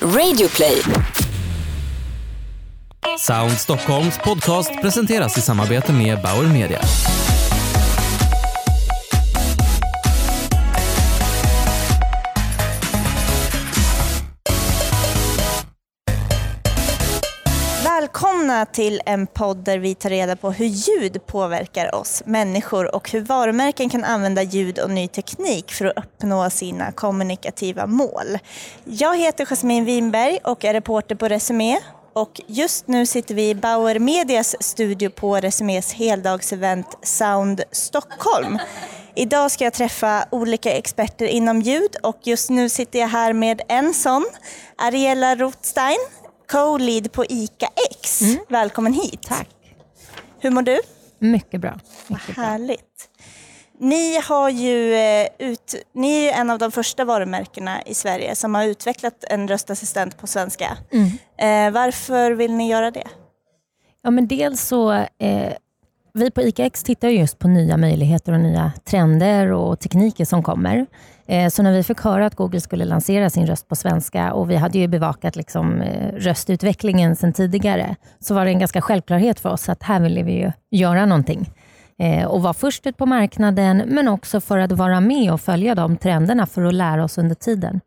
Radioplay. Sound Stockholms podcast presenteras i samarbete med Bauer Media. Välkomna till en podd där vi tar reda på hur ljud påverkar oss människor och hur varumärken kan använda ljud och ny teknik för att uppnå sina kommunikativa mål. Jag heter Jasmine Winberg och är reporter på Resumé och just nu sitter vi i Bauer Medias studio på Resumés heldagsevent Sound Stockholm. Idag ska jag träffa olika experter inom ljud och just nu sitter jag här med en sån, Ariella Rothstein, co-lead på ICA X. Välkommen hit. Tack. Hur mår du? Mycket bra. Mycket bra. Härligt. Ni, har ju, eh, ut, ni är ju en av de första varumärkena i Sverige som har utvecklat en röstassistent på svenska. Mm. Eh, varför vill ni göra det? Ja, men dels så, eh, vi på ICAX tittar just på nya möjligheter och nya trender och tekniker som kommer. Eh, så när vi fick höra att Google skulle lansera sin röst på svenska och vi hade ju bevakat liksom, eh, röstutvecklingen sedan tidigare, så var det en ganska självklarhet för oss att här ville vi ju göra någonting. Eh, och vara först ut på marknaden, men också för att vara med och följa de trenderna för att lära oss under tiden.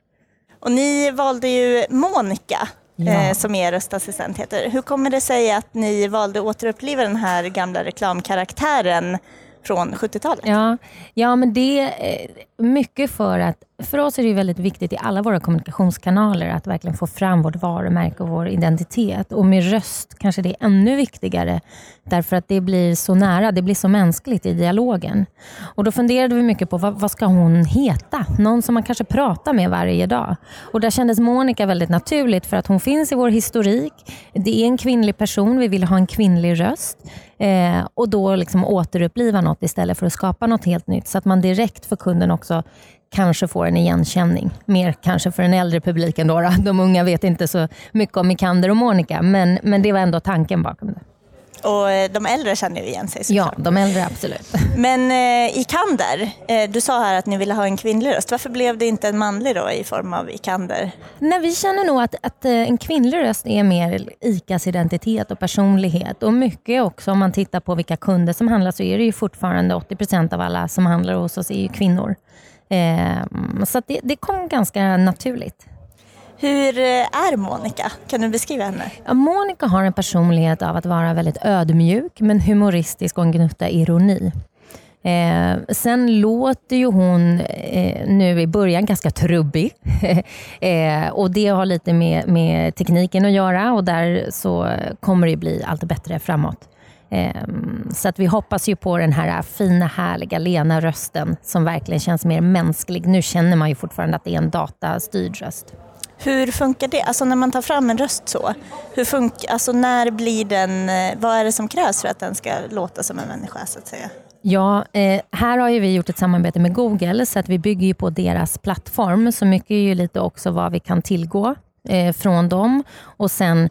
Och ni valde ju Monica Ja. eh, som er röstassistent heter. Hur kommer det sig att ni valde att återuppliva den här gamla reklamkaraktären från 70-talet? Ja, ja men det är mycket för att för oss är det ju väldigt viktigt i alla våra kommunikationskanaler att verkligen få fram vårt varumärke och vår identitet. Och med röst kanske det är ännu viktigare därför att det blir så nära, det blir så mänskligt i dialogen. Och Då funderade vi mycket på vad, vad ska hon heta? Någon som man kanske pratar med varje dag. Och Där kändes Monica väldigt naturligt för att hon finns i vår historik. Det är en kvinnlig person, vi vill ha en kvinnlig röst. Eh, och då liksom återuppliva något istället för att skapa något helt nytt. Så att man direkt för kunden också kanske får en igenkänning. Mer kanske för den äldre publiken. Då, då. De unga vet inte så mycket om Mikander och Monica, men, men det var ändå tanken bakom det. Och eh, de äldre känner ju igen sig Ja, såklart. de äldre absolut. Men eh, Ikander, eh, du sa här att ni ville ha en kvinnlig röst. Varför blev det inte en manlig då i form av Ikander? Nej, vi känner nog att, att eh, en kvinnlig röst är mer ICAs identitet och personlighet. Och mycket också om man tittar på vilka kunder som handlar så är det ju fortfarande 80% av alla som handlar hos oss är kvinnor. Eh, så det, det kom ganska naturligt. Hur eh, är Monica? Kan du beskriva henne? Ja, Monica har en personlighet av att vara väldigt ödmjuk men humoristisk och en gnutta ironi. Eh, sen låter ju hon eh, nu i början ganska trubbig. eh, och Det har lite med, med tekniken att göra och där så kommer det bli allt bättre framåt. Eh, så att vi hoppas ju på den här fina, härliga, lena rösten som verkligen känns mer mänsklig. Nu känner man ju fortfarande att det är en datastyrd röst. Hur funkar det? Alltså när man tar fram en röst så, hur funkar, alltså när blir den, eh, vad är det som krävs för att den ska låta som en människa så att säga? Ja, eh, här har vi gjort ett samarbete med Google så att vi bygger på deras plattform. Så mycket är ju lite också vad vi kan tillgå eh, från dem. Och sen,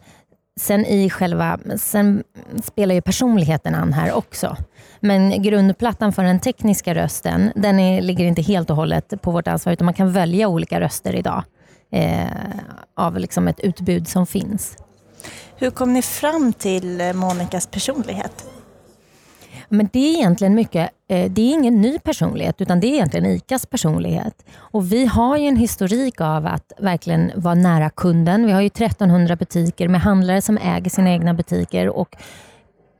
sen i själva, sen spelar ju personligheten an här också. Men grundplattan för den tekniska rösten, den är, ligger inte helt och hållet på vårt ansvar utan man kan välja olika röster idag. Eh, av liksom ett utbud som finns. Hur kom ni fram till Monikas Monicas personlighet? Men det är egentligen mycket, eh, det är ingen ny personlighet utan det är egentligen ICAs personlighet. Och vi har ju en historik av att verkligen vara nära kunden. Vi har ju 1300 butiker med handlare som äger sina egna butiker och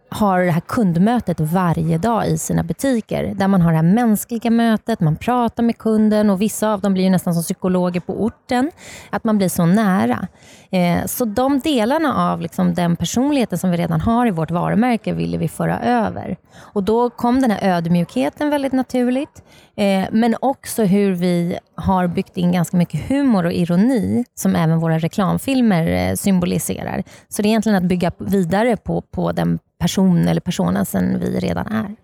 har det här kundmötet varje dag i sina butiker. Där man har det här mänskliga mötet, man pratar med kunden och vissa av dem blir ju nästan som psykologer på orten. Att man blir så nära. Eh, så de delarna av liksom den personligheten som vi redan har i vårt varumärke ville vi föra över. Och Då kom den här ödmjukheten väldigt naturligt. Eh, men också hur vi har byggt in ganska mycket humor och ironi som även våra reklamfilmer eh, symboliserar. Så det är egentligen att bygga vidare på, på den person eller personen som vi redan är.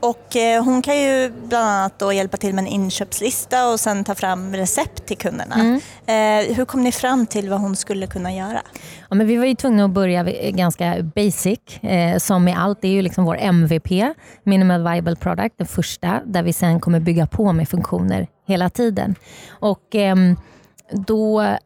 Och eh, hon kan ju bland annat då hjälpa till med en inköpslista och sen ta fram recept till kunderna. Eh, hur kom ni fram till vad hon skulle kunna göra? Ja, men vi var ju tvungna att börja ganska basic. Eh, som med allt, det är ju liksom vår MVP, Minimal Viable Product, den första, där vi sen kommer bygga på med funktioner hela tiden. Och ehm, då eh,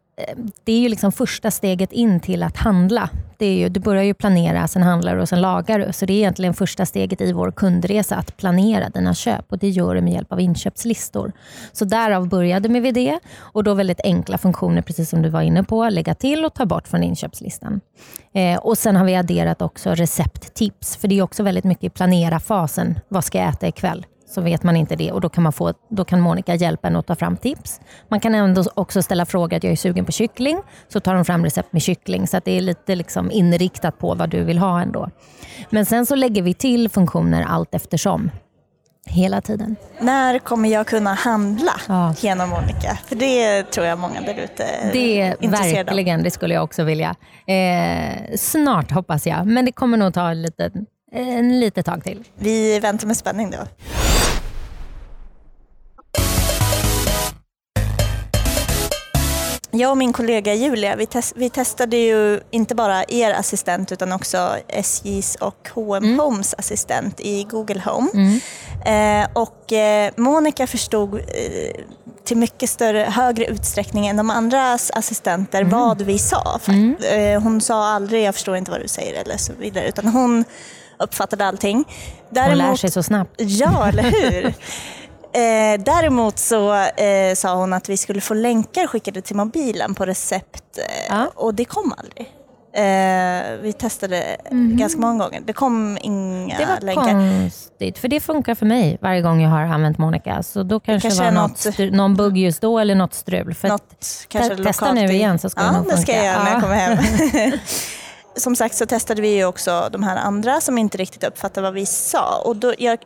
det är ju liksom första steget in till att handla. Det är ju, du börjar ju planera, sen handlar du och sen lagar du. Så det är egentligen första steget i vår kundresa, att planera dina köp. Och Det gör du med hjälp av inköpslistor. Så därav började vi med det. Och då väldigt enkla funktioner, precis som du var inne på. Lägga till och ta bort från inköpslistan. Eh, och Sen har vi adderat också recepttips. För det är också väldigt mycket i planera-fasen. Vad ska jag äta ikväll? Så vet man inte det och då kan, man få, då kan Monica hjälpa en att ta fram tips. Man kan ändå också ställa frågor att jag är sugen på kyckling, så tar de fram recept med kyckling. Så det är lite liksom inriktat på vad du vill ha ändå. Men sen så lägger vi till funktioner allt eftersom. Hela tiden. När kommer jag kunna handla ja. genom Monica? För det tror jag många där ute är Det är verkligen, det skulle jag också vilja. Eh, snart hoppas jag, men det kommer nog ta lite, en litet tag till. Vi väntar med spänning då. Jag och min kollega Julia, vi, test, vi, testade ju inte bara er assistent utan också SJs och H&M mm. Homes assistent i Google Home. Mm. Eh, och eh, Monica förstod eh, till mycket större, högre utsträckning än de andras assistenter mm. vad vi sa. Mm. Eh, hon sa aldrig “jag förstår inte vad du säger” eller så vidare, utan hon uppfattade allting. Däremot, hon lär sig så snabbt. Ja, eller hur? Eh, däremot så eh, sa hon att vi skulle få länkar skickade till mobilen på recept eh, ja. och det kom aldrig. Eh, vi testade mm. ganska många gånger. Det kom inga länkar. Det var länkar. konstigt, för det funkar för mig varje gång jag har använt Monica. Så då kanske det var något, något någon bugg just då eller något strul. För något, kanske te testa nu igen så ska ja, det nog funka. det ska jag göra när jag kommer hem. som sagt så testade vi ju också de här andra som inte riktigt uppfattade vad vi sa. Och då, jag,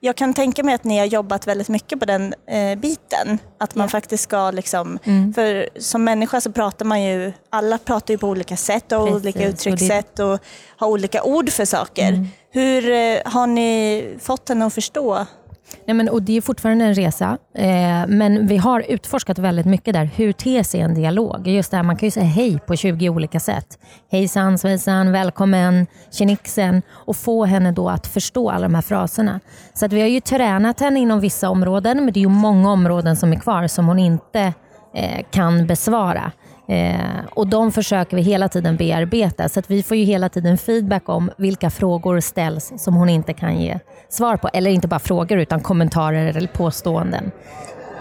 jag kan tänka mig att ni har jobbat väldigt mycket på den eh, biten. Att man ja. faktiskt ska, liksom, mm. för som människa så pratar man ju, alla pratar ju på olika sätt och Precis. olika uttryckssätt och, och har olika ord för saker. Mm. Hur eh, har ni fått henne att förstå Nej, men, och det är fortfarande en resa, eh, men vi har utforskat väldigt mycket där. Hur ter sig en dialog? Just det här, man kan ju säga hej på 20 olika sätt. Hejsan svejsan, välkommen, tjenixen och få henne då att förstå alla de här fraserna. Så att vi har ju tränat henne inom vissa områden, men det är ju många områden som är kvar som hon inte eh, kan besvara. Eh, och De försöker vi hela tiden bearbeta, så att vi får ju hela tiden feedback om vilka frågor ställs som hon inte kan ge svar på. Eller inte bara frågor, utan kommentarer eller påståenden.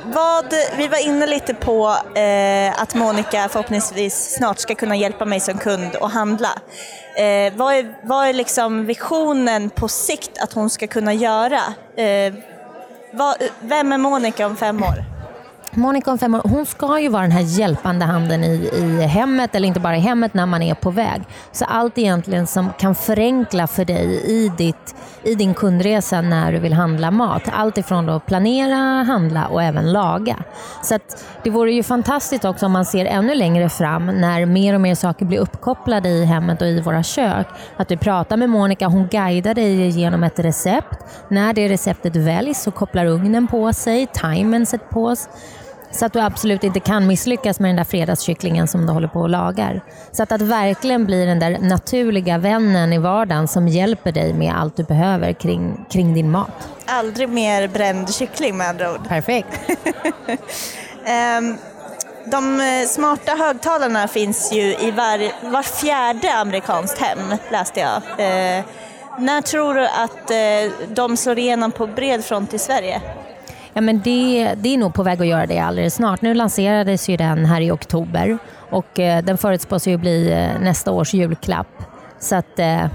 Vad, vi var inne lite på eh, att Monica förhoppningsvis snart ska kunna hjälpa mig som kund att handla. Eh, vad är, vad är liksom visionen på sikt att hon ska kunna göra? Eh, vad, vem är Monica om fem år? Monica om fem år, hon ska ju vara den här hjälpande handen i, i hemmet, eller inte bara i hemmet när man är på väg. Så allt egentligen som kan förenkla för dig i, ditt, i din kundresa när du vill handla mat. Allt ifrån att planera, handla och även laga. Så det vore ju fantastiskt också om man ser ännu längre fram när mer och mer saker blir uppkopplade i hemmet och i våra kök. Att du pratar med Monica, hon guidar dig genom ett recept. När det receptet väljs så kopplar ugnen på sig, timern sätts på så att du absolut inte kan misslyckas med den där fredagskycklingen som du håller på och lagar. Så att, att verkligen bli den där naturliga vännen i vardagen som hjälper dig med allt du behöver kring, kring din mat. Aldrig mer bränd kyckling med andra ord. Perfekt. um, de eh, smarta högtalarna finns ju i var, var fjärde amerikanskt hem, läste jag. Uh, när tror du att uh, de slår igenom på bred front i Sverige? Ja, men det, det är nog på väg att göra det alldeles snart. Nu lanserades ju den här i oktober och eh, den förutspås ju bli eh, nästa års julklapp. Så att eh,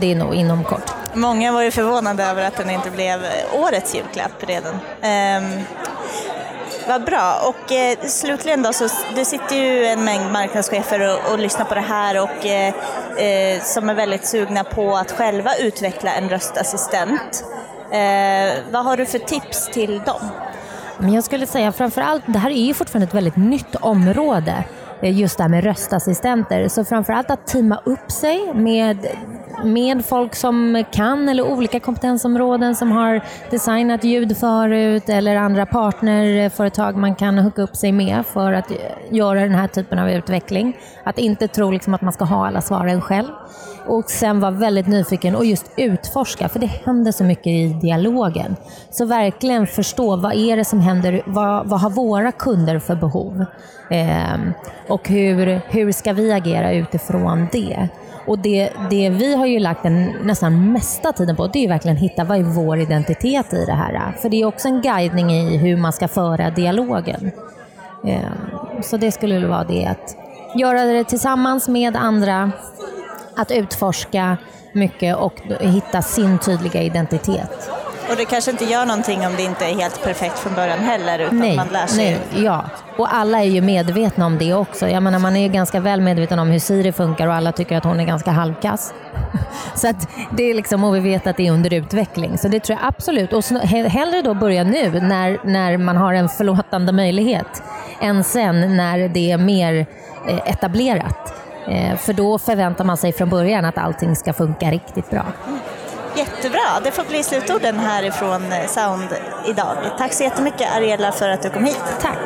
det är nog inom kort. Många var ju förvånade över att den inte blev eh, årets julklapp redan. Um, vad bra. Och eh, slutligen då, så det sitter ju en mängd marknadschefer och, och lyssnar på det här och eh, eh som är väldigt sugna på att själva utveckla en röstassistent. Eh, vad har du för tips till dem? Men jag skulle säga framförallt, det här är ju fortfarande ett väldigt nytt område, eh, just det här med röstassistenter. Så framförallt att teama upp sig med med folk som kan eller olika kompetensområden som har designat ljud förut eller andra partnerföretag man kan hooka upp sig med för att göra den här typen av utveckling. Att inte tro liksom att man ska ha alla svaren själv. Och sen vara väldigt nyfiken och just utforska, för det händer så mycket i dialogen. Så verkligen förstå, vad är det som händer? Vad, vad har våra kunder för behov? Eh, och hur, hur ska vi agera utifrån det? Och det, det vi har ju lagt den nästan mesta tiden på, det är verkligen hitta vad är vår identitet i det här. För det är också en guidning i hur man ska föra dialogen. Ehm, så det skulle vara det, att göra det tillsammans med andra att utforska mycket och hitta sin tydliga identitet. Och det kanske inte gör någonting om det inte är helt perfekt från början heller, utan nej, man lär sig. Nej, ja. Och alla är ju medvetna om det också. Jag menar, man är ganska väl medveten om hur Siri funkar och alla tycker att hon är ganska halvkass. Så att det är liksom, och vi vet att det är under utveckling. Så det tror jag absolut. Och hellre då börja nu när, när man har en förlåtande möjlighet än sen när det är mer eh, etablerat. Eh, för då förväntar man sig från början att allting ska funka riktigt bra. Jättebra, det får bli slutorden härifrån eh, Sound idag. Tack så jättemycket Ariella för att du kom hit. Tack.